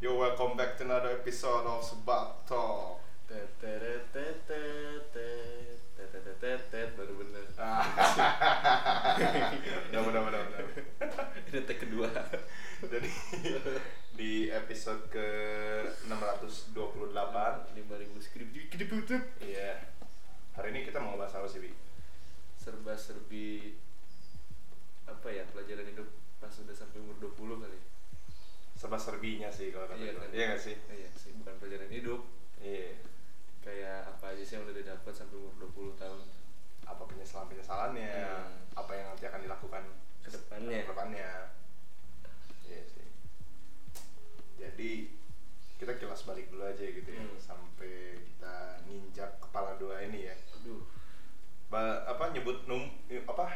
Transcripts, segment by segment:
Yo, welcome back to another episode of Sebab Talk. baru bener. Udah bener bener bener. Ini take kedua. Jadi di episode ke 628 5000 skrip Iya. Hari ini kita mau bahas apa sih, Bi? Serba-serbi apa ya pelajaran hidup pas udah sampai umur 20 kali. Serba serbinya sih kalau kata Iya gue. Iya nggak sih? Iya sih, bukan pelajaran hidup. Iya. Kayak apa aja sih yang udah didapat sampai umur 20 tahun. Apa penyesalan-penyesalannya? Hmm. Apa yang nanti akan dilakukan Ke depannya. Ke depannya. Iya sih. Jadi kita kilas balik dulu aja gitu ya Hmm. sampai kita nginjak kepala dua ini ya. Aduh. Ba- apa nyebut num apa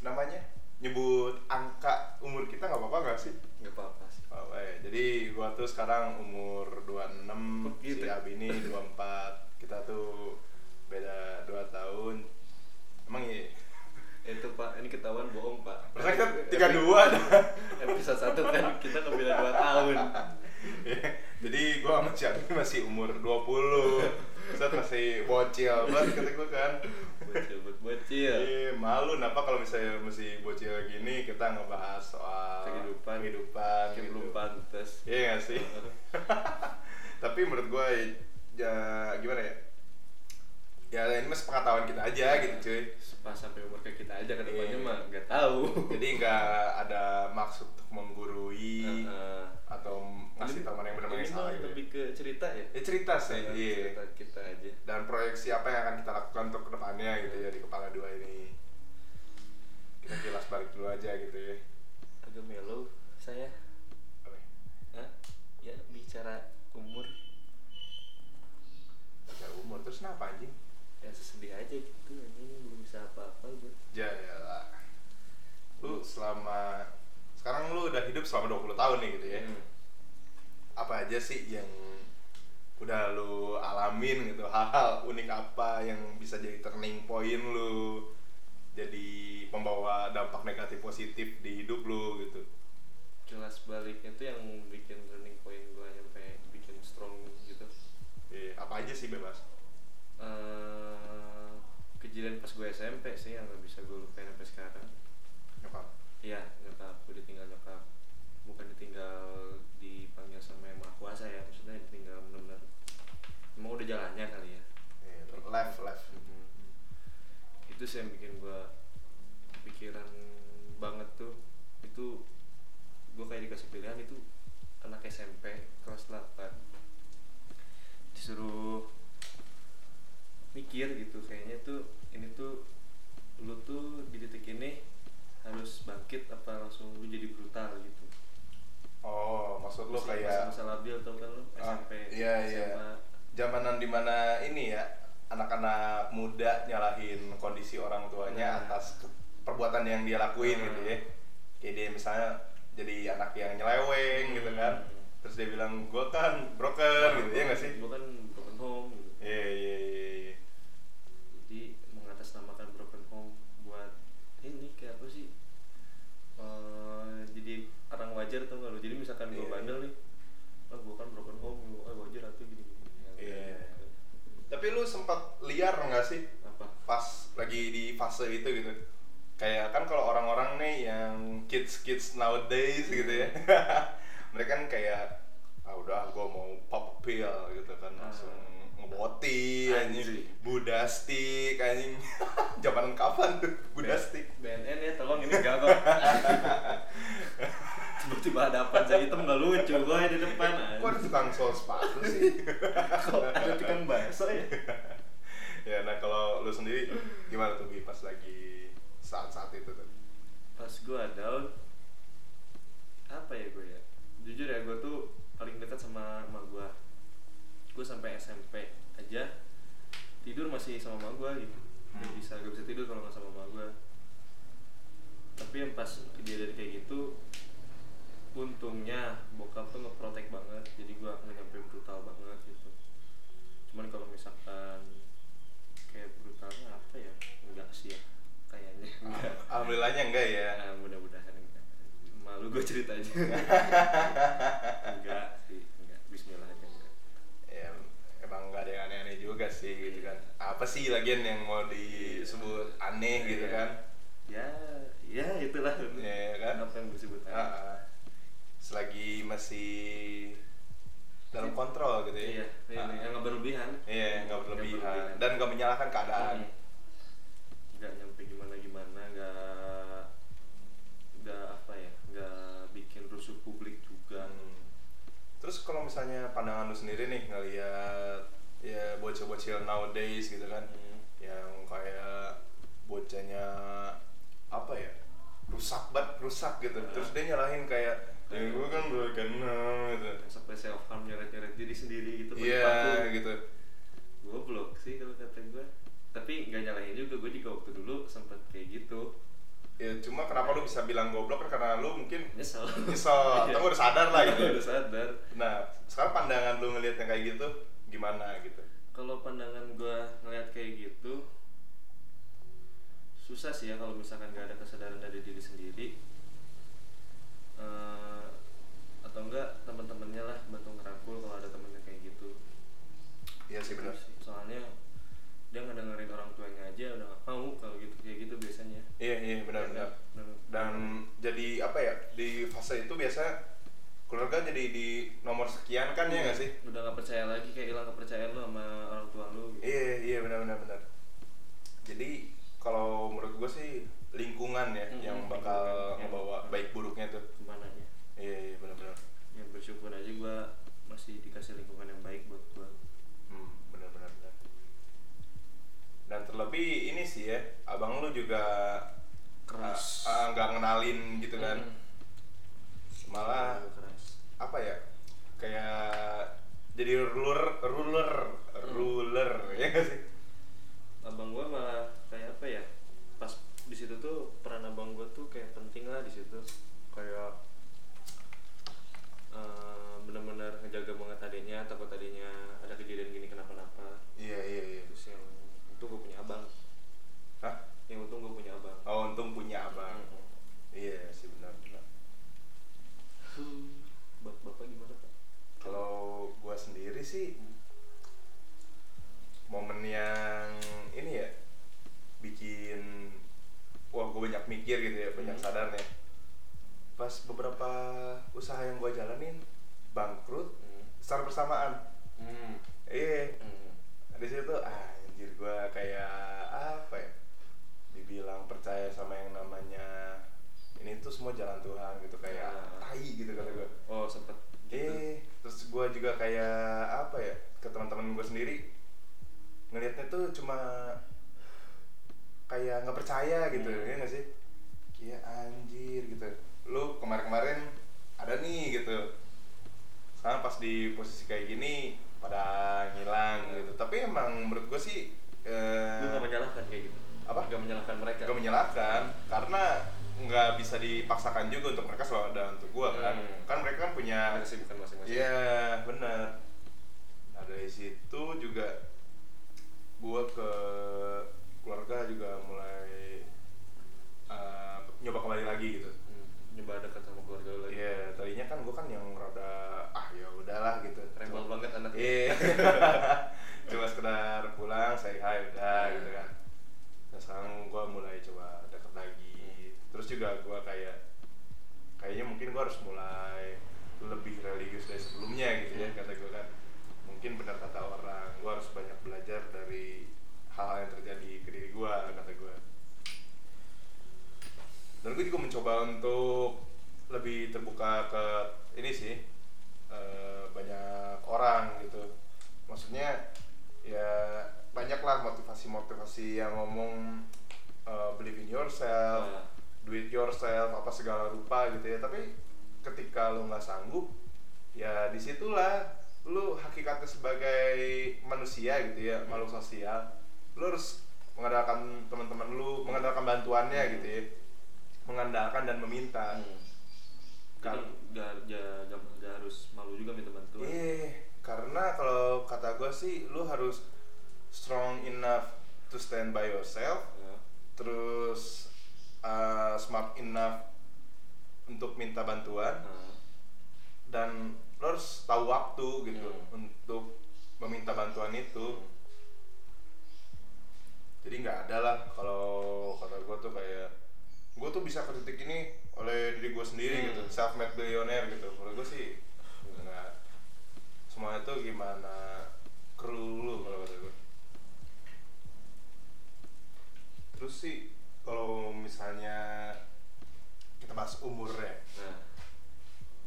namanya nyebut angka umur kita nggak apa-apa nggak sih nggak apa-apa eh, jadi gua tuh sekarang umur 26 Kok gitu si ya? Abi ini 24 kita tuh beda 2 tahun emang iya Itu Pak, ini ketahuan bohong Pak. Masa kita 32 dah Episode 1 kan kita ngebela 2 tahun. Iya, jadi gua sama si Abi masih umur 20 Set masih bocil banget kata gua kan Bocil bocil. Iya, malu kenapa kalau misalnya masih bocil gini kita ngebahas soal Kehidupan. kehidupan Kayak belum gitu. pantas. Iya gak sih? Tapi menurut gue ya gimana ya? Ya ini mas pengetahuan kita aja gitu cuy. pas sampai umur kayak kita aja ke depannya Iya. mah nggak tahu Jadi nggak ada maksud untuk menggurui Heeh. atau tahu mana yang benar mana Ini yang salah gitu. lebih ke cerita ya Ya cerita sih, Heeh, iya. cerita kita aja Dan proyeksi apa yang akan kita lakukan untuk ke depannya gitu ya di kepala dua ini. Kita kilas balik dulu aja gitu ya. agak melo saya Oke. Hah? ya bicara umur Baca umur terus kenapa anjing? ya sesedih aja gitu ini belum bisa apa-apa gue Ya lah. Lu selama sekarang lu udah hidup selama 20 tahun nih gitu ya. Hmm. Apa aja sih yang udah lu alamin gitu? Hal-hal unik apa yang bisa jadi turning point lu? Jadi pembawa dampak negatif positif di hidup lu gitu? Jelas baliknya tuh yang bikin turning point gue sampai bikin strong gitu. Iya, apa aja sih bebas? Eh, kejadian pas gue SMP sih yang gak bisa gue lupain sampai sekarang. Apa? Iya, nyokap gue ditinggal nyokap Bukan ditinggal dipanggil sama yang maha kuasa ya Maksudnya ditinggal bener-bener Emang udah jalannya kali ya. Iya, left left Mhm. Itu sih yang bikin gue Pikiran banget tuh. Itu Gue kayak dikasih pilihan itu Anak SMP kelas 8 Disuruh Mikir gitu Kayaknya tuh Ini tuh Lu tuh di titik ini Harus bangkit apa langsung lu jadi brutal gitu oh maksud lu kayak masa-masa labil tau kan lu Ah, SMP iya, iya. SMA. zamanan di mana ini ya anak-anak muda nyalahin kondisi orang tuanya Nah. atas perbuatan yang dia lakuin Hmm. gitu ya kayak dia misalnya jadi anak yang nyeleweng gitu kan Hmm. terus dia bilang gue kan broken gitu ya nggak sih Gue kan broken home gitu. iya iya iya iya. Jadi mengatasnamakan broken home buat ini kayak apa sih? Eh, jadi orang wajar tau gak lu? Jadi misalkan gue Iya. bandel nih, oh gue kan broken home, gue oh, wajar atau gini gini. Ya, enggak, Iya. gitu. tapi lu sempat liar nggak sih Apa? pas lagi di fase itu gitu. Kayak kan kalau orang-orang nih yang kids kids nowadays gitu ya. Mereka kan kayak ah udah gue mau pop pill gitu kan. Ah. langsung ngeboti anjing. Budastik anjing. Zaman kapan tuh? Budastik. BNN ya tolong ini kok. Tiba-tiba ada apa saya hitam gak lucu gue di depan. kok ada tukang sol sepatu sih? Kok ada tukang bakso ya? Ya nah kalau lu sendiri gimana tuh Bi, pas lagi saat-saat itu tuh? Pas gue down apa ya gue ya? Jujur ya gue tuh paling dekat sama emak gue gue sampai SMP aja tidur masih sama emak gue gitu. Gak Hmm. bisa gak bisa tidur kalau nggak sama emak gue tapi yang pas kejadian kayak gitu untungnya bokap tuh ngeprotek banget jadi gue nggak nyampe brutal banget gitu alhamdulillahnya enggak ya? Nah, mudah-mudahan enggak. Malu gue ceritanya. Enggak sih enggak. Bismillah aja enggak. Ya emang enggak ada yang aneh-aneh juga sih gitu kan. Apa sih lagian yang mau disebut aneh iya. gitu kan? Ya ya itulah. Iya, ya kan? Apa yang disebut aneh? Uh -uh. selagi masih dalam iya. kontrol gitu ya. Iya, iya, nggak berlebihan. Iya nggak berlebihan. berlebihan. Dan nggak menyalahkan keadaan. Terus kalau misalnya pandangan lu sendiri nih ngelihat ya bocil-bocil nowadays gitu kan, Hmm. yang kayak bocahnya apa ya rusak banget rusak gitu, Ah. terus dia nyalahin kayak ya gue kan udah kenal gitu, sampai self harm nyeret nyeret diri sendiri gitu iya parfum. gitu, goblok sih kalau kata gue tapi nggak nyalahin juga gue juga waktu dulu sempat kayak gitu ya cuma kenapa lu bisa bilang goblok kan karena lu mungkin nyesel. nyesel. Atau udah sadar lah gitu. udah sadar. Nah sekarang pandangan lu ngelihat yang kayak gitu gimana gitu? kalau pandangan gue ngeliat kayak gitu susah sih ya kalau misalkan nggak ada kesadaran dari diri sendiri. Eh, atau enggak teman-temannya lah bantu ngerangkul kalau ada temennya kayak gitu. Iya sih benar. Terus, soalnya dia ngedengerin orang tuanya aja udah gak mau kalau gitu kayak gitu biasanya Iya iya benar benar. Dan- jadi apa ya di fase itu biasa keluarga jadi di nomor sekian kan ya nggak sih? Udah nggak percaya lagi kayak hilang kepercayaan lu sama orang tua lu gitu. iya iya benar benar benar. Jadi kalau menurut gue sih lingkungan ya Hmm, yang bakal Yang- ngebawa baik buruknya tuh. Ke mana nya iya iya benar benar. Ya bersyukur aja gua masih dikasih lingkungan yang baik buat gua. Hmm, benar benar benar. Dan terlebih ini sih ya abang lu juga Keras. nggak ngenalin gitu kan Hmm. malah keras apa ya kayak jadi ruler ruler ruler ya nggak sih abang gua malah kayak apa ya pas di situ tuh peran abang gua tuh kayak penting lah di situ kayak eh, bener-bener ngejaga banget adiknya takut adiknya ada kejadian gini kenapa-napa iya iya iya terus yang untung gua punya abang Hah? yang untung gua punya abang oh untung punya abang Hmm. iya sih benar benar Bap- bapak gimana pak kalau gua sendiri sih momen yang ini ya bikin wah gue banyak mikir gitu ya banyak Hmm. sadar nih pas beberapa usaha yang gua jalanin bangkrut Hmm. secara bersamaan Hmm. iya Hmm. di situ ah, anjir gua kayak apa ya dibilang percaya sama yang namanya ini tuh semua jalan Tuhan gitu kayak Ah. tai gitu kata gua oh sempet gitu eh terus gua juga kayak apa ya ke teman-teman gua sendiri ngelihatnya tuh cuma kayak nggak percaya gitu Hmm. ya nggak sih kayak anjir gitu lu kemarin-kemarin ada nih gitu sekarang pas di posisi kayak gini pada ngilang Hmm. gitu tapi emang menurut gua sih eh, lu gak menyalahkan kayak gitu Apa? gak menyalahkan mereka gak menyalahkan karena nggak bisa dipaksakan juga untuk mereka selalu ada untuk gua kan. Hmm. kan mereka kan punya kesibukan masing-masing. Iya benar nah dari situ juga gua ke keluarga juga mulai uh, nyoba kembali lagi gitu. Hmm, nyoba dekat sama keluarga lu lagi. Iya tadinya kan gua kan yang rada ah ya udahlah gitu. Rebel banget anaknya. Iya. Cuma sekedar pulang, saya hai udah gitu kan. Nah sekarang gua mulai coba juga gua kayak kayaknya mungkin gua harus mulai lebih religius dari sebelumnya gitu ya Hmm. kata gua kan. Mungkin benar kata orang, gua harus banyak belajar dari hal-hal yang terjadi ke diri gua kata gua. Dan gue juga mencoba untuk lebih terbuka ke ini sih eh, banyak orang gitu maksudnya ya banyaklah motivasi-motivasi yang ngomong eh, believe in yourself Nah. Do it yourself apa segala rupa gitu ya. Tapi ketika lo nggak sanggup ya di situlah lu hakikatnya sebagai manusia gitu ya makhluk sosial lu harus mengandalkan teman-teman lu mengandalkan bantuannya gitu ya. Mengandalkan dan meminta. Hmm. Jadi gak, gak, gak, gak harus malu juga minta bantuan. Iya, karena kalau kata gue sih, lu harus strong enough to stand by yourself, Ya. terus uh, smart enough untuk minta bantuan, Nah. dan lu harus tahu waktu gitu Hmm. untuk meminta bantuan itu. jadi nggak ada lah kalau kata gue tuh kayak gue tuh bisa ke titik ini oleh diri gue sendiri Hmm. gitu self made billionaire gitu menurut gue sih nggak semua itu gimana kru lu kalau kata gue terus sih kalau misalnya kita bahas umur ya. Nah.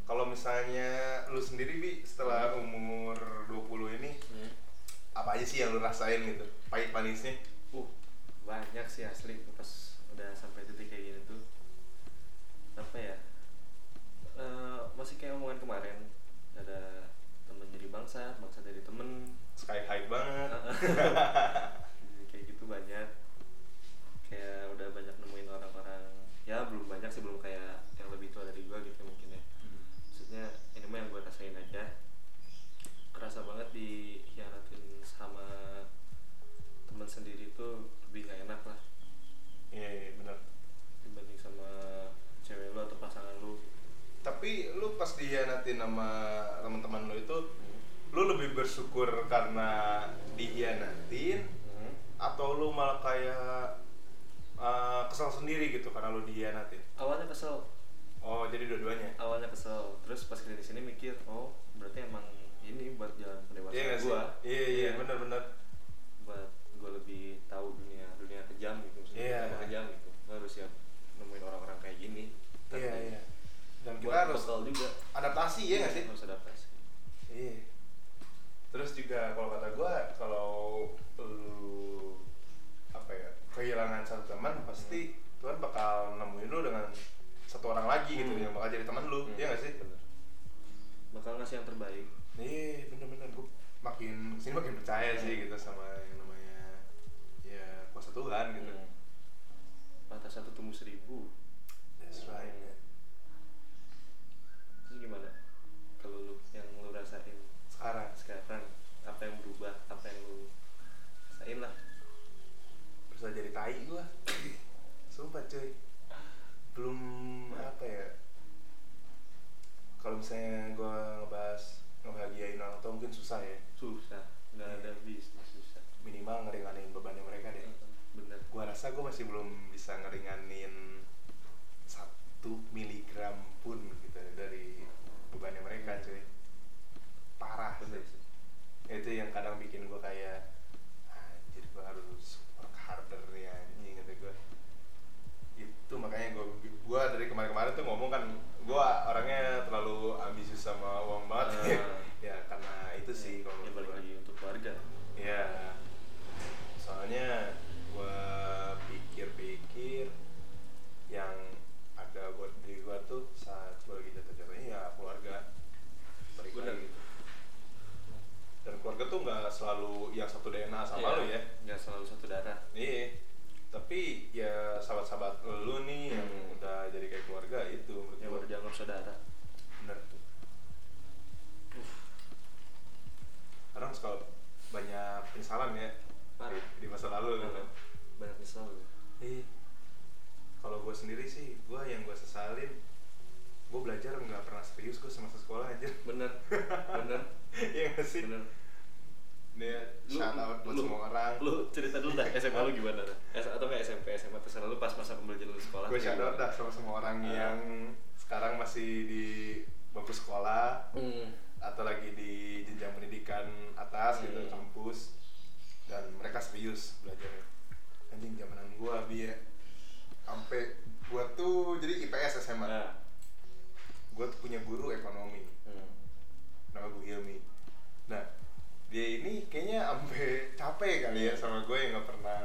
Kalau misalnya lu sendiri bi setelah umur 20 ini hmm. apa aja sih yang lu rasain gitu? Pahit manisnya? Uh banyak sih asli. Pas udah sampai titik kayak gini tuh. Apa ya? Eh, masih kayak omongan kemarin. Ada temen jadi bangsa bangsa dari temen. Sky high banget terbaik Iya bener-bener gua makin sini makin percaya sih gitu sama yang namanya ya kuasa Tuhan gitu. Hmm. patah satu tumbuh seribu That's right. man. ini gimana kalau lu yang lu rasain Sekarang sekarang apa yang berubah apa yang lu rasain lah bisa jadi tai gua. Sumpah cuy. Belum apa ya? Kalau misalnya gua ngebahas ngebahagiain orang tua mungkin susah ya. susah nggak ada bisnis susah Minimal ngeringanin bebannya mereka deh. bener Gua rasa gua masih belum bisa ngeringanin satu miligram pun gitu dari bebannya mereka cuy. Parah bener sih. Itu yang kadang bikin gua kayak anjir gua harus work harder ya anjing kata gua. Itu makanya gua dari kemarin-kemarin tuh ngomong kan gua orangnya terlalu ambisius sama uang banget. Ah. ya karena itu sih kalau ya balik lagi untuk keluarga Iya. Soalnya gua pikir-pikir yang ada buat diri gua tuh saat gua lagi jatuh-jatuhnya ya keluarga. Balik Bener. lagi gitu. Dan keluarga tuh nggak selalu yang satu DNA sama Iya, lu ya. nggak selalu satu darah Iya. Tapi ya sahabat-sahabat lu nih yang Hmm. udah jadi kayak keluarga itu menurut yang gua. baru dianggap saudara Bener tuh. Kadang suka banyak penyesalan ya Parah. di, di masa lalu gitu. banyak nyesel gue Iya. Kalau gue sendiri sih, gue yang gue sesalin, gue belajar nggak pernah serius gue semasa sekolah aja. bener bener Iya nggak sih? bener Nih, Lu- shout out buat lu- semua orang. lu cerita dulu dah SMA lu gimana dah S atau nggak SMP SMA terserah lu pas masa pembelajaran lu sekolah Gue kayak shout out gimana? dah sama semua orang Ah. yang sekarang masih di bangku sekolah hmm. atau lagi di jenjang pendidikan atas gitu, Hmm. kampus dan mereka serius belajarnya. Anjing zamanan gue bi ya, sampai gue tuh jadi IPS SMA. nah Gue tuh punya guru ekonomi. hmm. nama gue Hilmi nah dia ini kayaknya sampai capek kali ya sama gue yang nggak pernah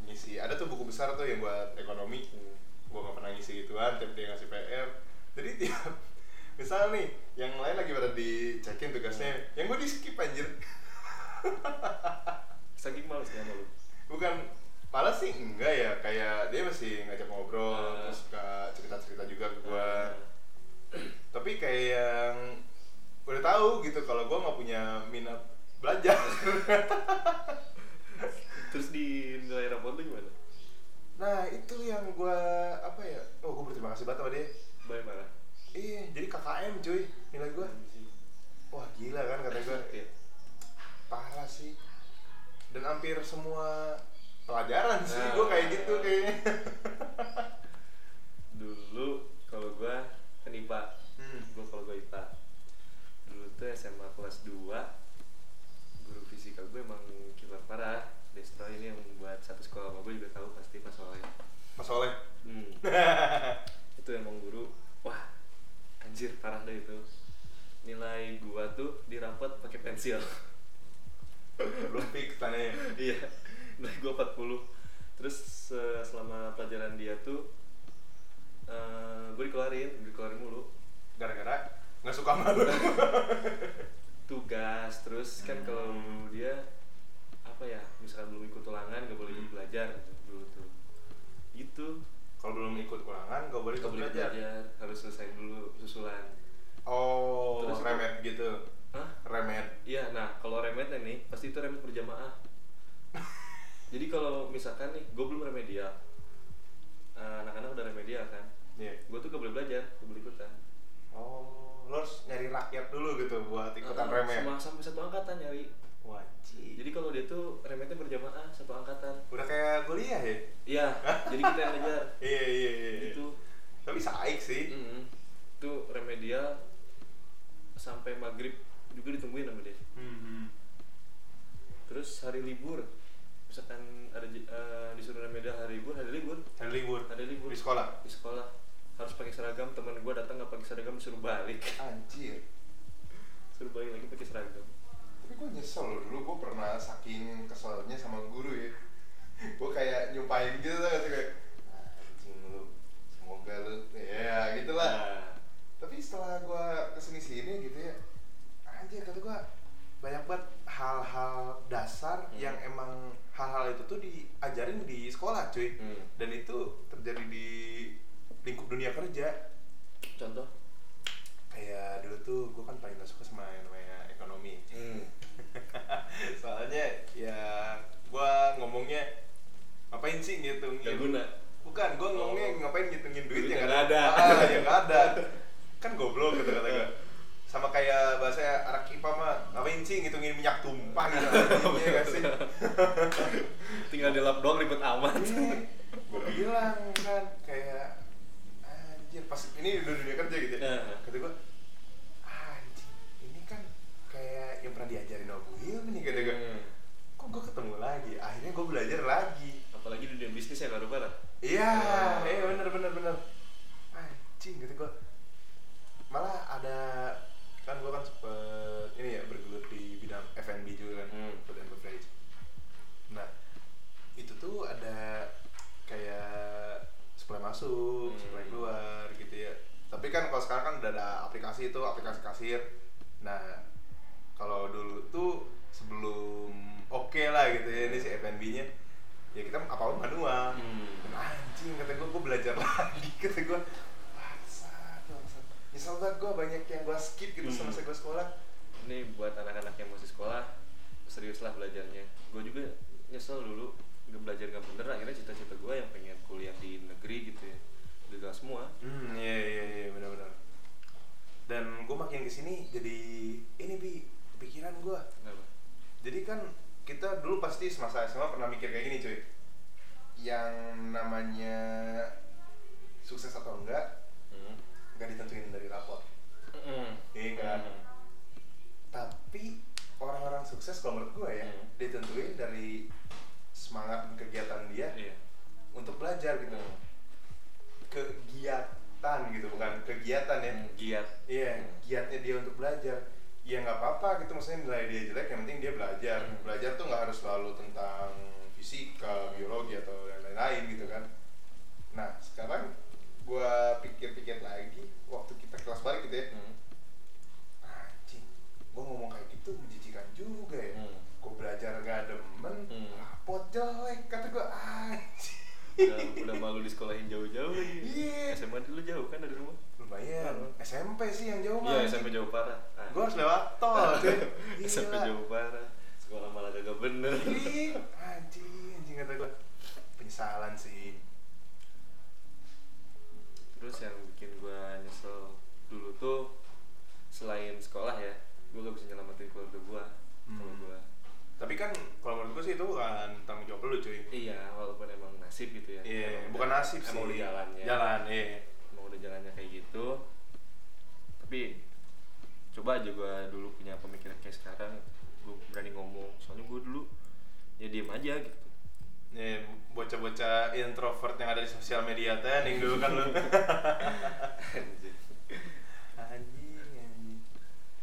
ngisi ada tuh buku besar tuh yang buat ekonomi Hmm. gue nggak pernah ngisi gituan tiap dia ngasih PR jadi tiap misal nih. Yang lain lagi pada dicekin tugasnya. Yang gue di skip anjir. Saking malesnya sama lu. Bukan malah sih enggak ya. Kayak dia masih ngajak ngobrol Ah. terus suka cerita cerita juga ke gue Ah. tapi kayak yang udah tahu gitu kalau gue nggak punya minat belajar. Terus di nilai rapor lu gimana? Nah itu yang gue apa ya? Oh gue berterima kasih banget sama dia. Baik marah iya jadi KKM cuy nilai gue wah gila kan kata gue parah sih. Dan hampir semua pelajaran sih Nah. gue kayak gitu kayaknya. Dulu kalau gua kan IPA hmm. gua kalau gua IPA dulu tuh SMA kelas 2 guru fisika gue emang killer parah. Destro ini yang buat satu sekolah sama gue juga tahu pasti Mas Oleh mas Oleh hmm. itu emang guru anjir parah deh itu. Nilai gua tuh dirapot pakai pensil. Belum fix tanya iya nilai gua 40 terus eh, selama pelajaran dia tuh eh gue dikeluarin dikeluarin mulu. Gara-gara nggak suka malu tugas terus kan Hmm. kalau dia apa ya misalkan belum ikut ulangan gak boleh Hmm. belajar gitu, dulu tuh. Gitu kalau belum ikut ulangan gak boleh gak ikut boleh belajar belajar harus selesai dulu susulan oh Terus- remet gitu Hah? remet Iya, nah kalau remetnya nih pasti itu remet berjamaah. Jadi kalau misalkan nih, gue belum remedial, Eh, anak-anak udah remedial kan, Iya. gue tuh gak boleh belajar, gak boleh ikutan. oh lo harus nyari rakyat dulu gitu buat ikutan Eh, remet Sama sampai satu angkatan nyari. Wajib. Jadi kalau dia tuh remetnya berjamaah satu angkatan. udah kayak kuliah ya? Iya, jadi kita yang ngejar. iya iya iya iya. Itu, tapi saik sih. Mm, itu remedial sampai maghrib juga ditungguin sama dia. Hmm. Terus hari libur, misalkan ada eh, disuruh remedial hari libur, hari libur, hari libur? Hari libur. Di sekolah? Di sekolah. Harus pakai seragam teman gue datang nggak pakai seragam suruh balik. Anjir. Suruh balik lagi pakai seragam tapi gue nyesel loh dulu gue pernah saking keselnya sama guru ya. Gue kayak nyumpahin gitu tuh kayak anjing lu semoga lu ya gitulah. Nah, tapi setelah gue ke sini sini gitu ya anjir kata gue banyak banget hal-hal dasar Hmm. yang emang hal-hal itu tuh diajarin di sekolah cuy. Hmm. dan itu terjadi di lingkup dunia kerja. Contoh? Kayak dulu tuh gue kan paling gak suka sama yang namanya ekonomi. Hmm. soalnya ya gua ngomongnya ngapain sih ngitungin Gak guna. bukan gua Oh. ngomongnya ngapain ngitungin duit Duit yang ada nggak ada. ah, yang nggak ada. Kan goblok gitu kata gua sama kayak bahasa anak IPA mah ngapain sih ngitungin minyak tumpah? Gitu. Iya nggak sih? tinggal di lap doang ribet amat. Iya, gua bilang kan kayak anjir pas ini udah dunia kerja gitu ya. Kata gua anjir ini kan kayak yang pernah diajarin sama Bu Kata gua. Hmm. kok gue ketemu lagi? Akhirnya gue belajar lagi. Apalagi di dunia bisnis yang baru parah iya Oh. iya bener bener bener. Anjing gitu gue malah ada kan gue kan sempet ini ya bergelut di bidang F&B juga kan Hmm. food and beverage. Nah itu tuh ada kayak supply masuk Hmm. supply keluar gitu ya. Tapi kan kalau sekarang kan udah ada aplikasi itu aplikasi kasir. Nah kalau dulu tuh sebelum oke lah gitu ya ini si F&B nya ya kita apa manual. Hmm. dan anjing kata gue gue belajar lagi kata gue bangsat bangsat. Nyesel banget gue banyak yang gue skip gitu Hmm. semasa gue sekolah. Ini buat anak-anak yang masih sekolah serius lah belajarnya. Gue juga nyesel dulu nggak belajar nggak bener akhirnya cita-cita gue yang pengen kuliah di negeri gitu ya. Gagal semua. Hmm iya iya iya benar-benar. Dan gue makin ke sini jadi ini bi pikiran gue? Jadi kan kita dulu pasti semasa SMA pernah mikir kayak gini cuy yang namanya sukses atau enggak Hmm. nggak ditentuin dari rapor Mm-mm. iya kan Hmm. tapi orang-orang sukses kalau menurut gue ya Hmm. ditentuin dari semangat dan kegiatan dia Iya. untuk belajar gitu Hmm. kegiatan gitu bukan kegiatan ya Hmm, giat iya Hmm. giatnya dia untuk belajar ya nggak apa-apa gitu maksudnya nilai dia jelek yang penting dia belajar Hmm. belajar tuh nggak harus selalu tentang fisika biologi atau yang lain-lain gitu kan nah sekarang gua pikir-pikir lagi waktu kita kelas balik gitu ya Hmm. anjing gua ngomong kayak gitu menjijikan juga ya Hmm. gua belajar gak demen Hmm. rapot jelek kata gua anjing udah, udah malu disekolahin jauh-jauh lagi Iya. SMA dulu jauh kan dari rumah lumayan Hmm. SMP sih yang jauh iya mah SMP jauh parah Ah. gua harus lewat tol SMP jauh parah sekolah malah kagak bener. Anjing, anjing kata gue penyesalan sih. terus yang bikin gue nyesel dulu tuh selain sekolah ya gue gak bisa nyelamatin keluarga gue kalau Hmm. gue Tapi kan kalau menurut gue sih itu bukan tanggung jawab lu cuy. Iya walaupun emang nasib gitu ya. Iya Emang bukan nasib sih. emang udah jalannya. Jalan iya. Emang udah jalannya kayak gitu tapi coba aja gue dulu punya pemikiran kayak sekarang gue berani ngomong soalnya gue dulu ya diem aja gitu. Nih, bocah-bocah introvert yang ada di sosial media teh nih dulu kan lu. Anjing anjing.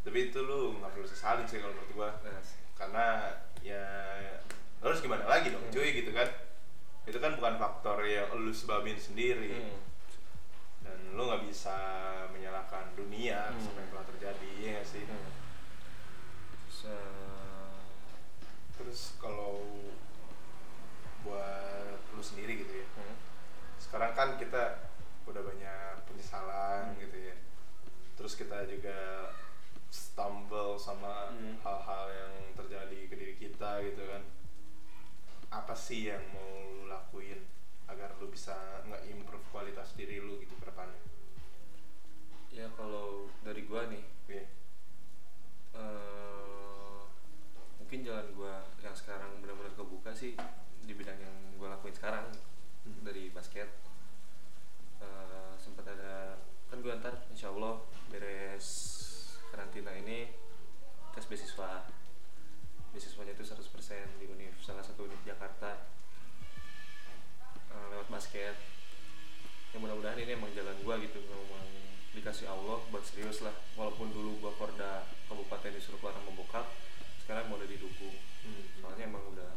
Tapi itu lu nggak perlu sesalin sih kalau menurut gua. Nah, karena ya harus gimana lagi dong Hmm. cuy gitu kan. Itu kan bukan faktor yang lu sebabin sendiri. Hmm. Lu nggak bisa menyalahkan dunia Hmm. apa yang telah terjadi ya nggak sih Hmm. Terus, terus kalau buat lu sendiri gitu ya hmm. sekarang kan kita udah banyak penyesalan Hmm. gitu ya terus kita juga stumble sama Hmm. hal-hal yang terjadi ke diri kita gitu kan apa sih yang mau lu lakuin agar lu bisa nge-improve kualitas diri lu gitu ke depannya ya kalau dari gua nih Iya. eh mungkin jalan gua yang sekarang benar-benar kebuka sih di bidang yang gua lakuin sekarang Hmm. dari basket Eh, sempat ada kan gua ntar insya Allah beres karantina ini tes beasiswa beasiswanya itu 100% di univ salah satu univ Jakarta Eh, lewat basket ya mudah-mudahan ini emang jalan gua gitu dikasih Allah buat serius lah. Walaupun dulu gua Porda kabupaten disuruh keluar sama bokap sekarang mau udah didukung. Hmm. soalnya emang udah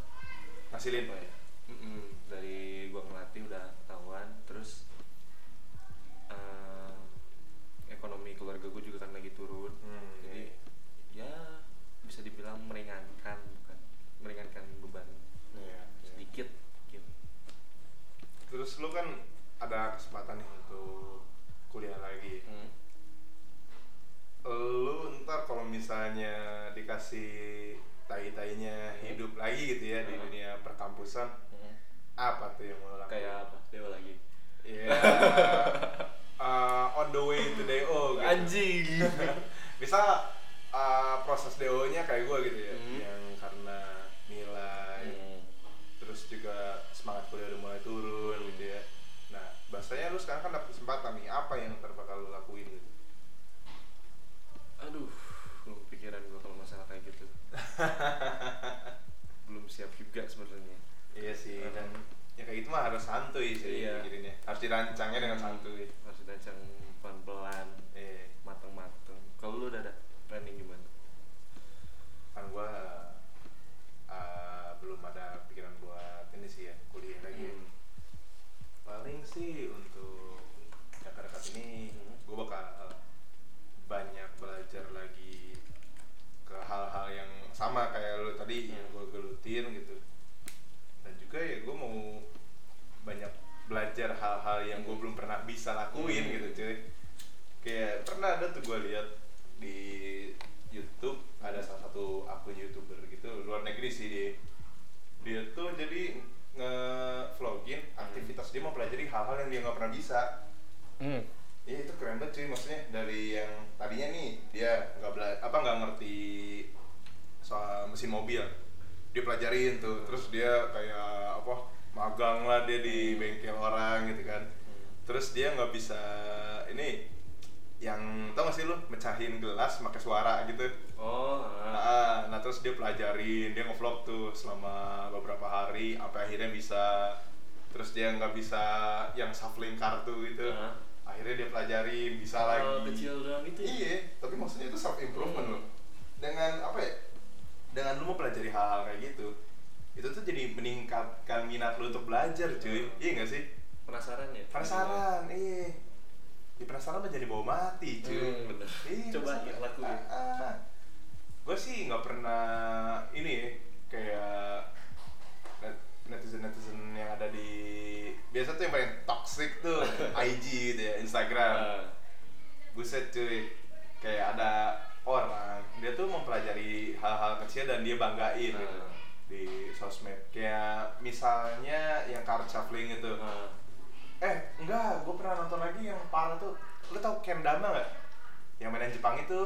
ngasilin apa ya? Mm-mm, dari gua ngelatih udah ketahuan. Terus eh, ekonomi keluarga gua juga kan lagi turun. Hmm, jadi ya bisa dibilang meringankan bukan meringankan beban. Iya, iya. sedikit mungkin. Terus lu kan ada kesempatan nih untuk kuliah lagi Hmm. lu ntar kalau misalnya dikasih tai-tainya hidup lagi gitu ya di Hmm. dunia perkampusan Hmm. apa tuh yang mau lakukan? kayak apa dewa lagi Iya. uh, on the way to DO gitu. anjing Bisa uh, proses DO-nya kayak gue gitu ya, Hmm. yang karena nilai, Hmm. terus juga semangat kuliah udah mulai turun Hmm. gitu ya. Nah, bahasanya lu sekarang kan dapet kesempatan nih, apa yang ntar bakal lu lakuin gitu? aduh belum pikiran gua kalau masalah kayak gitu belum siap juga sebenarnya Iya sih, Hmm. dan ya kayak gitu mah harus santuy sih Iya. Harus dirancangnya dengan santuy. harus dirancang pelan-pelan Iya. mateng-mateng kalau lu udah ada planning gimana kan gua uh, belum ada pikiran buat ini sih ya kuliah lagi ya. Hmm. paling sih untuk dekat-dekat ini Hmm. gue bakal banyak belajar lagi ke hal-hal yang sama kayak lu tadi yang Hmm. gue gelutin gitu dan juga ya gue mau banyak belajar hal-hal yang gue Hmm. belum pernah bisa lakuin Hmm. gitu cuy kayak pernah ada tuh gue lihat di YouTube ada salah satu akun youtuber gitu luar negeri sih dia dia tuh jadi nge-vlogin aktivitas dia mempelajari hal-hal yang dia nggak pernah bisa Hmm. Iya itu keren banget cuy maksudnya dari yang tadinya nih dia nggak bela apa nggak ngerti soal mesin mobil dia pelajarin tuh terus dia kayak apa magang lah dia di bengkel orang gitu kan terus dia nggak bisa ini yang tau gak sih lu mecahin gelas pakai suara gitu oh ah. Nah, nah terus dia pelajarin, dia ngevlog tuh selama beberapa hari, sampai akhirnya bisa. Terus dia nggak bisa yang shuffling kartu gitu. Ah. Akhirnya dia pelajarin, bisa Oh, lagi. kecil doang itu ya? Iya, tapi maksudnya itu self improvement Hmm. loh. Dengan apa ya? Dengan lu mau pelajari hal-hal kayak gitu, itu tuh jadi meningkatkan minat lu untuk belajar, cuy. Hmm. Iya gak sih? penasaran ya Penasaran, iya. Ya penasaran mah jadi bawa mati, cuy. Hmm, bener. Iya, Coba ya, lakuin. gue sih nggak pernah ini ya, kayak netizen netizen yang ada di biasa tuh yang paling toxic tuh IG gitu ya Instagram Ah. buset cuy kayak ada orang dia tuh mempelajari hal-hal kecil dan dia banggain gitu Ah. di sosmed kayak misalnya yang card shuffling itu Ah. Eh enggak gue pernah nonton lagi yang parah tuh lu tau kendama nggak yang main Jepang itu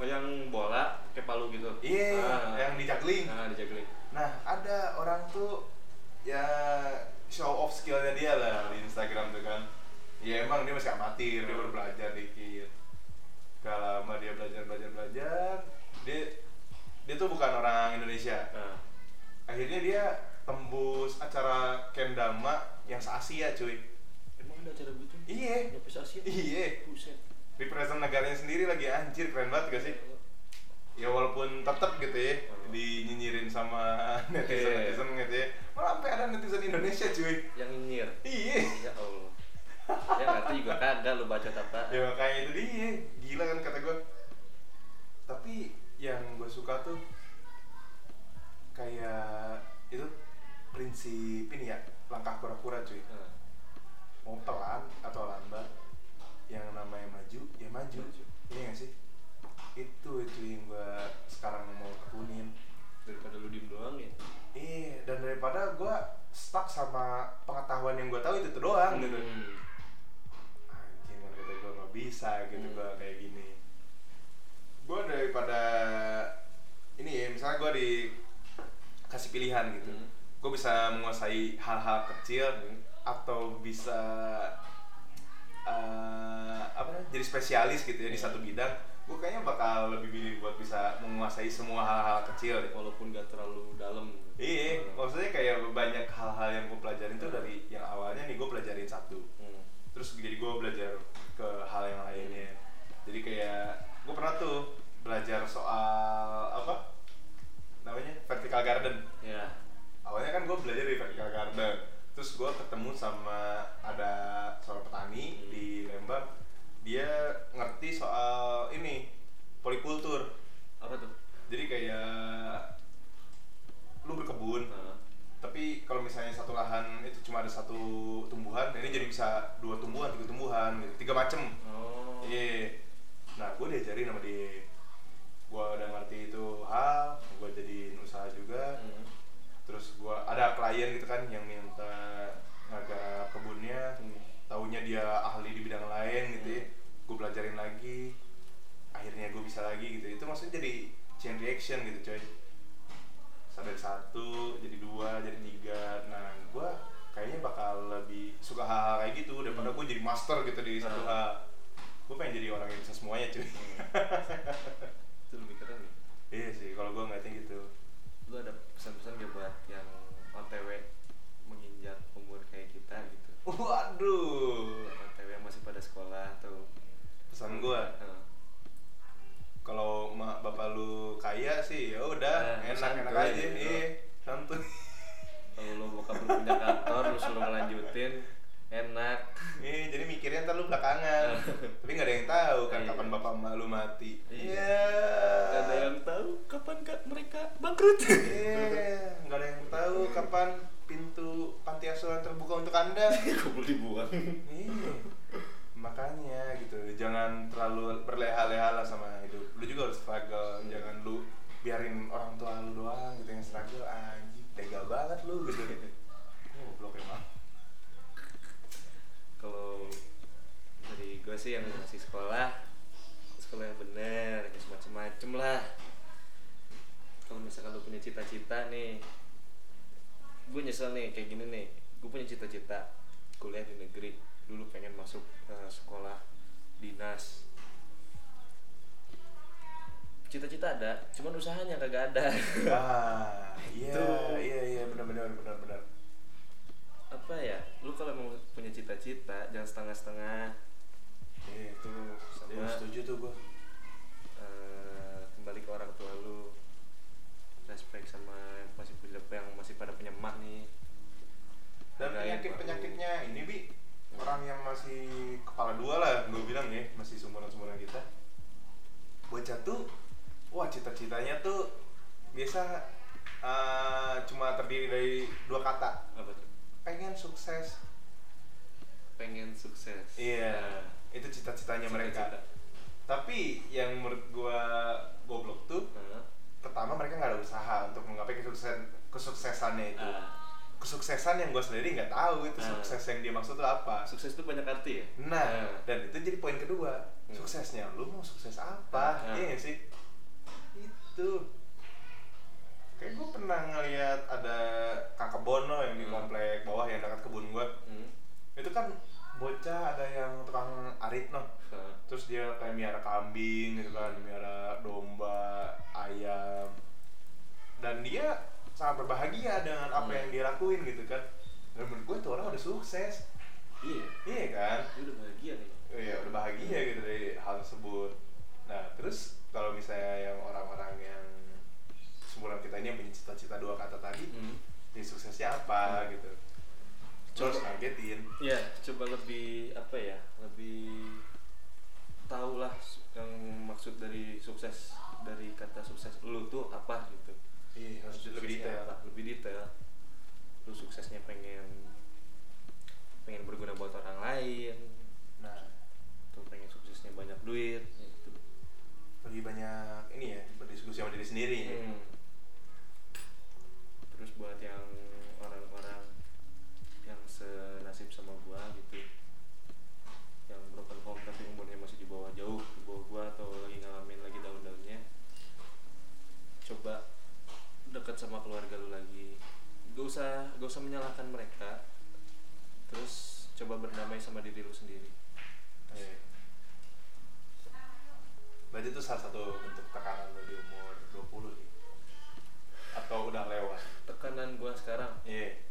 Oh yang bola kayak palu gitu. Iya, Ah. yang di juggling. Nah, di juggling. Nah, ada orang tuh ya show off skillnya dia lah di Instagram tuh kan. Ya emang dia masih amatir, dia baru belajar dikit. Gak lama dia belajar belajar belajar, dia dia tuh bukan orang Indonesia. Nah, Akhirnya dia tembus acara kendama yang se Asia cuy. Ada acara gitu? Iya, Asia? iya. Buset. Represent negaranya sendiri lagi anjir keren banget gak sih? Ya walaupun tetep gitu ya Hmm. dinyinyirin sama netizen netizen gitu ya. Malah sampai ada netizen Indonesia cuy. Yang nyinyir. Iya. Ya Allah. ya ngerti juga kagak lu baca apa. Ya makanya itu dia. Gila kan kata gue. Tapi yang gue suka tuh kayak itu prinsip ini ya langkah kura-kura cuy. Nah, Mau pelan atau lambat, yang namanya maju ya maju. Maju. Iya gak sih? Itu itu yang gue sekarang mau tekunin. daripada lu diem doang ya. Iya, dan daripada gue stuck sama pengetahuan yang gue tahu itu, itu doang gitu. Hmm. Anjing kan kata gue nggak bisa gitu Hmm. gue kayak gini. Gue daripada ini ya, misalnya gue dikasih pilihan gitu, Hmm. gue bisa menguasai hal-hal kecil Hmm. Atau bisa eh, apa jadi spesialis gitu ya di Hmm. satu bidang. Gue kayaknya bakal lebih pilih buat bisa menguasai semua hal-hal kecil deh. Walaupun gak terlalu dalam. Iya, Hmm. maksudnya kayak banyak hal-hal yang gue pelajarin tuh dari yang awalnya nih gue pelajarin satu, Hmm. terus jadi gue belajar ke hal yang lainnya. Jadi kayak gue pernah tuh belajar soal apa namanya vertical garden. Ya. Awalnya kan gue belajar di vertical garden, terus gue ketemu sama ada seorang petani Hmm. di Lembang, dia ngerti soal ini polikultur. Apa tuh? Jadi kayak lu berkebun, Nah. tapi kalau misalnya satu lahan itu cuma ada satu tumbuhan ini jadi bisa dua tumbuhan tiga tumbuhan gitu tiga macem Oh. iya nah gue diajarin sama dia gue udah ngerti itu hal gue jadiin usaha juga Hmm. Gue ada klien gitu kan yang minta ngagar kebunnya Hmm. taunya dia ahli di bidang lain gitu ya. Gue pelajarin lagi akhirnya gue bisa lagi gitu. Itu maksudnya jadi chain reaction gitu coy. Sampai satu jadi dua jadi tiga. Nah gue kayaknya bakal lebih suka hal-hal kayak gitu daripada gue jadi master gitu di satu Hmm. hal. Gue pengen jadi orang yang bisa semuanya cuy Itu lebih keren nih. iya sih kalau gue ngeliatnya gitu Lu ada pesan-pesan gak buat yang OTW menginjak umur kayak kita gitu? waduh Yang OTW yang masih pada sekolah atau pesan gue Nah. kalau mak bapak lu kaya sih ya udah Eh, enak enak santuy aja gitu. iya santuy Kalau lo bokap lu punya kantor, lu suruh ngelanjutin enak. Iya, jadi mikirnya ntar lu belakangan. Tapi nggak ada yang tahu kan Iya. kapan bapak emak lu mati. Iya. Iya. Gak ada yang tahu kapan kak mereka bangkrut. Iya, nggak ada yang tahu kapan pintu panti asuhan terbuka untuk anda. Kumpul dibuang. Iya. Makanya gitu, jangan terlalu berleha-leha lah sama hidup. Lu juga harus struggle, Hmm. jangan lu biarin orang tua lu doang gitu yang struggle anjing tega banget lu gitu. Oh, blok emang. Kalau dari gue sih yang masih sekolah, sekolah yang bener, ya semacam-macam lah. Kalau misalkan lu punya cita-cita nih, gue nyesel nih kayak gini nih. Gue punya cita-cita kuliah di negeri. Dulu pengen masuk eh, sekolah dinas. Cita-cita ada, cuman usahanya kagak ada. Ah, iya, iya, iya, benar-benar, benar-benar. Apa ya? Lu kalau mau punya cita-cita jangan setengah-setengah. Iya, Itu sama setuju tuh gua. eh, kembali ke orang tua lu respect sama yang masih yang masih pada punya emak nih Dan penyakit penyakitnya ini bi orang yang masih kepala dua lah, gue bilang ya, masih sumuran sumuran kita. Bocah tuh, wah cita-citanya tuh biasa eh, cuma terdiri dari dua kata, apa tuh pengen sukses. pengen sukses Iya, Nah, itu cita-citanya mereka. cita-cita. Tapi yang menurut gua goblok tuh, Nah, pertama mereka nggak ada usaha untuk menggapai kesuksesan kesuksesannya itu. ah, kesuksesan yang gue sendiri nggak tahu itu Ah. sukses yang dia maksud tuh apa sukses itu banyak arti ya nah Ah. dan itu jadi poin kedua Hmm. suksesnya lu mau sukses apa Ah. iya sih itu kayak gue pernah ngeliat ada kakak Bono yang di Hmm. komplek bawah yang dekat kebun gue hmm. itu kan bocah ada yang tukang arit noh Ah. terus dia kayak miara kambing gitu kan miara domba ayam. Dan dia sangat berbahagia dengan apa Hmm. yang dia lakuin gitu kan. Dan menurut gue tuh orang udah sukses. Iya. Iya kan? Dia udah bahagia nih. Iya udah bahagia gitu dari hal tersebut. Nah terus kalau misalnya yang orang-orang yang sebulan kita ini yang punya cita-cita dua kata tadi hmm. ya suksesnya apa Hmm. gitu. Terus Coba- targetin. Ya coba lebih apa ya? Lebih tahu lah su- yang maksud dari sukses dari kata sukses lu tuh apa? Gitu. Iya harus lebih detail apa? lebih detail. Lu suksesnya pengen pengen berguna buat orang lain. Nah. Atau pengen suksesnya banyak duit. Ya gitu. Lebih banyak ini ya berdiskusi sama diri sendiri ya. Hmm. terus buat yang orang-orang yang senasib sama gua gitu yang broken home tapi umurnya masih di bawah jauh di bawah gua atau lagi ngalamin lagi daun-daunnya coba dekat sama keluarga lu lagi gak usah gak usah menyalahkan mereka terus berdamai sama diri lu sendiri. Iya. Berarti itu salah satu bentuk tekanan lo di umur 20 nih? Atau udah lewat? tekanan gua sekarang? Iya.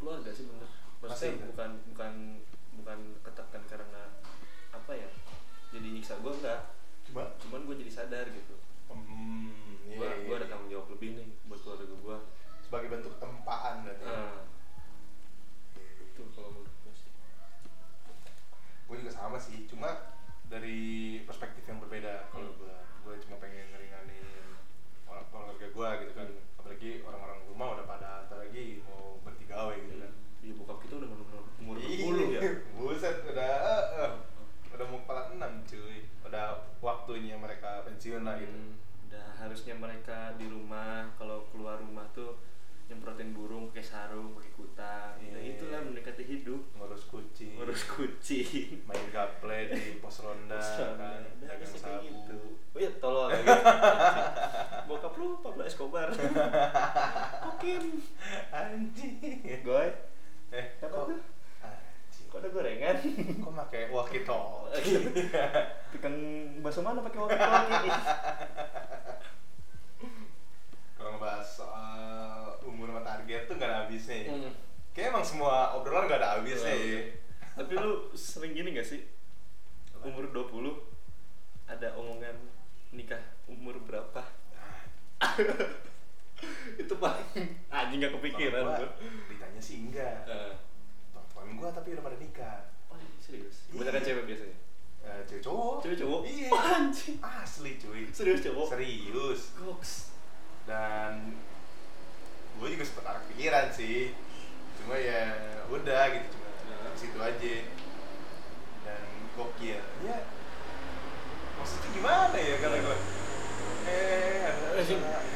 Keluarga sih bener. Maksudnya Masih, bukan bukan bukan ketekan karena apa ya? Jadi nyiksa gue enggak. Cuma? cuman gue jadi sadar gitu. Hmm, iya, gue iya, gue ada iya. tanggung jawab lebih nih buat keluarga gue Sebagai bentuk tempaan berarti nah itu kalau menurut gue sih. Gue juga sama sih, cuma dari perspektif yang berbeda kalau Hmm. gue Gue cuma pengen ngeringanin orang keluarga gue gitu kan. Hmm. Apalagi orang-orang rumah udah pada antar lagi mau berhenti gawe gitu kan. Iya bokap kita udah umur umur 20 ya. Buset, udah eh, eh. udah mau kepala enam cuy. Udah waktunya mereka pensiun lah gitu. Hmm, udah harusnya mereka di rumah kalau keluar rumah tuh nyemprotin burung pakai sarung pakai kutang Iya. ya itulah mendekati hidup. Ngurus kucing. Ngurus kucing main gaple di pos ronda kan Udah dagang bisa kayak sabu gitu. Oh iya, tolol lagi. Bokap lu Pablo Escobar. Kokim. anjing Goy. eh Apa kok tuh? anjing Kok ada gorengan? kok pakai walkie talkie Tukang bakso mana pakai walkie-talkie? kalau ngebahas soal umur sama target tuh gak ada habisnya ya Hmm. kayak emang semua obrolan gak ada habisnya Iya. ya Tapi lu sering gini gak sih? Umur 20 ada omongan nikah umur berapa? Itu paling anjing gak kepikiran Bang, gua. gua ditanya sih enggak Eh, Bang, temen gua tapi udah pada nikah Oh, serius? Iya. Kebanyakan cewek biasanya. Eh, cewek cowok Cewek cowok? iya Oh, anjing. asli cuy Serius cowok? serius Goks. dan gue juga sempet ada pikiran sih cuma ya udah gitu cuma Nah. di situ aja dan gokil ya maksudnya gimana ya kata gue eh ada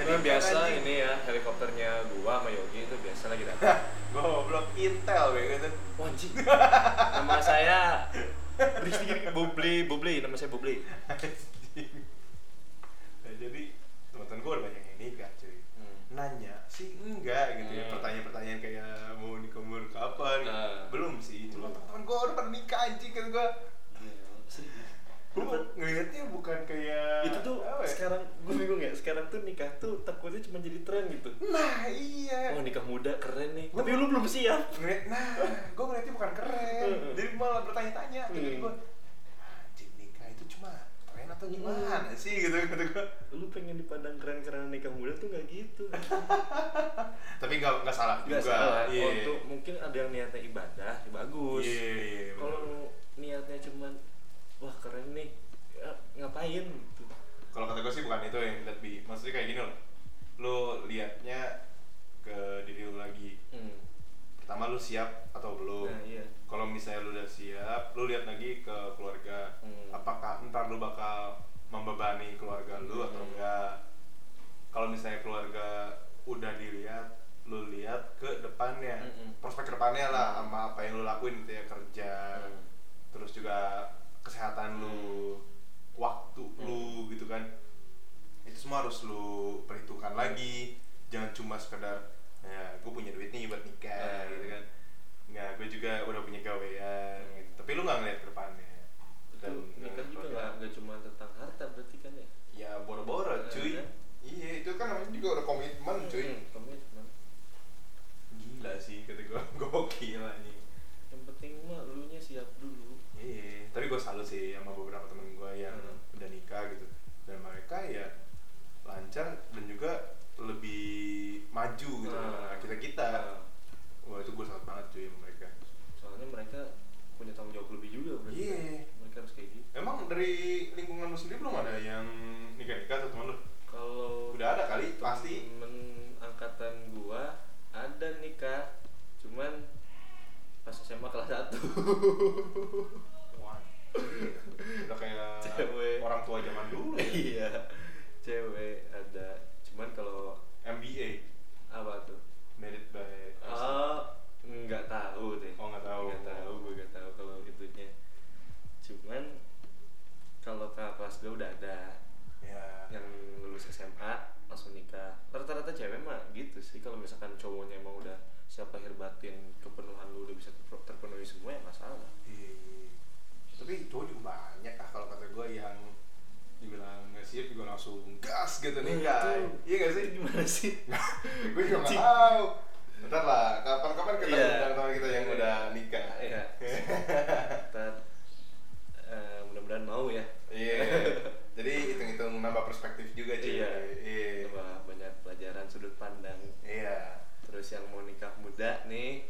Ini biasa ini ya helikopternya gua sama Yogi itu biasa lagi datang. gue goblok intel kayak gitu Wah, anjing. Nama saya Rizky Bobli, Bobli, nama saya Bobli. Anjing. nah, jadi teman-teman gue udah banyak yang nikah cuy Hmm. nanya sih enggak gitu ya Hmm. pertanyaan-pertanyaan kayak mau nikah umur kapan gitu. Ah. belum sih cuma Belum. teman gue udah pada nikah anjing kan gue Serius. gue ngelihatnya bukan kayak itu tuh apa ya? sekarang gue bingung ya sekarang tuh nikah tuh takutnya cuma jadi tren gitu nah iya oh nikah muda keren nih Gua- tapi lu belum siap ngeliat nah gue ngeliatnya bukan keren Hmm. jadi malah bertanya-tanya jadi Hmm. gue anjing nikah itu cuma tren atau gimana sih gitu kata gue lu pengen dipandang keren-keren nikah muda tuh nggak gitu tapi nggak nggak salah nggak juga salah iya untuk mungkin ada yang niatnya ibadah ya bagus iya iya bener. kalau lu niatnya cuman wah keren nih ya, ngapain gitu kalau kata gue sih bukan itu yang lihat bi maksudnya kayak gini loh lo liatnya ke diri lu lagi hmm. pertama lu siap atau belum nah iya kalau misalnya lu udah siap lu lihat lagi ke keluarga Hmm. apakah ntar lu bakal membebani keluarga udah dilihat lu lihat ke depannya Mm-mm. prospek depannya lah sama apa yang lu lakuin gitu ya kerja Hmm. terus juga kesehatan lu waktu Hmm. lu gitu kan itu semua harus lu perhitungkan lagi jangan cuma sekedar ya gue punya duit nih buat nikah Hmm. gitu kan nggak gue juga udah punya gawean Hmm. gitu. tapi lu nggak ngeliat ke depannya itu Dan nikah juga nggak cuma tentang harta berarti kan ya ya boro-boro Eh, cuy kan? iya itu kan namanya juga udah komitmen cuy. Hmm, komitmen. Gila sih kata gue gokil nih yang penting mah lu nya siap dulu. Iya tapi gue salut sih sama beberapa temen gue yang Hmm. udah nikah gitu. Dan mereka ya lancar dan juga lebih maju gitu Ah. daripada kita kita. Nah, wah itu gue salut banget cuy sama mereka. Soalnya mereka punya tanggung jawab lebih juga berarti. Iya. kan. mereka harus kayak gitu. Emang dari lingkungan lu sendiri belum ada yang nikah nikah atau teman lu udah ada kali pasti. Temen angkatan gua ada nikah cuman pas SMA kelas 1 Wah, udah kayak Cewek. orang tua zaman dulu ya. iya cewek ada cuman kalau MBA apa tuh married by oh nggak tahu deh Oh, nggak tahu. nggak tahu gue nggak tahu kalau itunya cuman kalau ke kelas gue udah ada ya yang lulus SMA langsung nikah rata-rata cewek mah gitu sih kalau misalkan cowoknya emang udah siap lahir batin kepenuhan lu udah bisa ter- terpenuhi semua ya nggak salah Iya. tapi cowok juga banyak ah kalau kata gue yang dibilang nggak siap juga langsung gas gitu Nah, nikah itu- iya gak sih itu gimana sih gue juga nggak Cing. tahu ntar lah kapan-kapan kita Iya. undang teman kita yang udah nikah Iya. Ntar, eh, mudah-mudahan mau ya iya jadi hitung-hitung nambah perspektif juga cuy Iya. iya Wah, banyak pelajaran sudut pandang iya terus yang mau nikah muda nih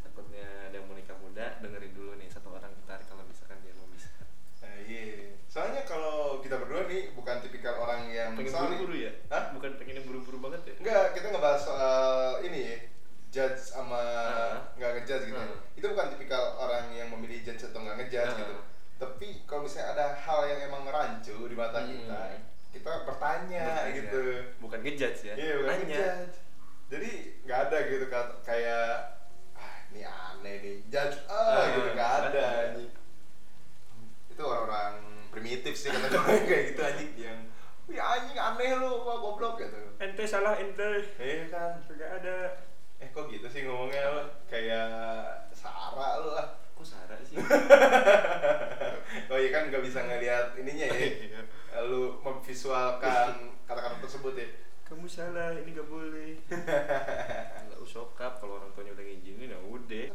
takutnya ada yang mau nikah muda dengerin dulu nih satu orang ntar kalau misalkan dia mau bisa Nah, iya soalnya kalau kita berdua nih bukan tipikal orang yang pengen misalnya- buru-buru ya Hah? bukan pengen yang buru-buru banget ya Enggak, kita ngebahas soal ini ya, judge sama Ah. nggak ngejudge gitu. Ah. Itu bukan tipikal orang yang memilih judge atau nggak ngejudge Ah. gitu. Tapi kalau misalnya ada hal yang emang rancu di mata Hmm. kita, kita bertanya Bertanya. gitu. bukan ngejudge ya Iya, bukan Nanya. ngejudge. Jadi nggak ada gitu kayak ah ini aneh nih, judge ah, Ah, gitu nggak ada. nggak anjing. Itu orang-orang primitif sih kata gue kayak gitu anjing yang Wih anjing aneh lu, wah goblok gitu. ente salah ente Iya kan, gak ada Eh kok gitu sih ngomongnya lo? Kayak Sarah lu lah kok Sarah sih Oh iya kan nggak bisa ngeliat ininya ya. Iya. Lu memvisualkan kata-kata tersebut ya. Kamu salah ini gak boleh. Nggak usokap kalau orang tuanya udah ngizinin ya udah.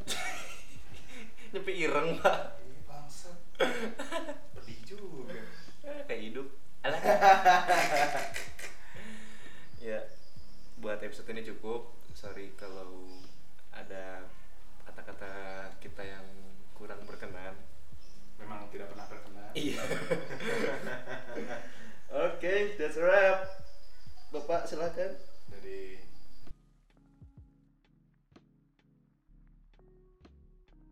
Nyepi ireng pak. Ini bangsa Pedih juga. Eh, kayak hidup. Alah. Ya buat episode ini cukup. Sorry kalau ada kata-kata kita yang kurang berkenan Memang tidak pernah berkenan iya. Oke that's a wrap. Bapak silakan. Dari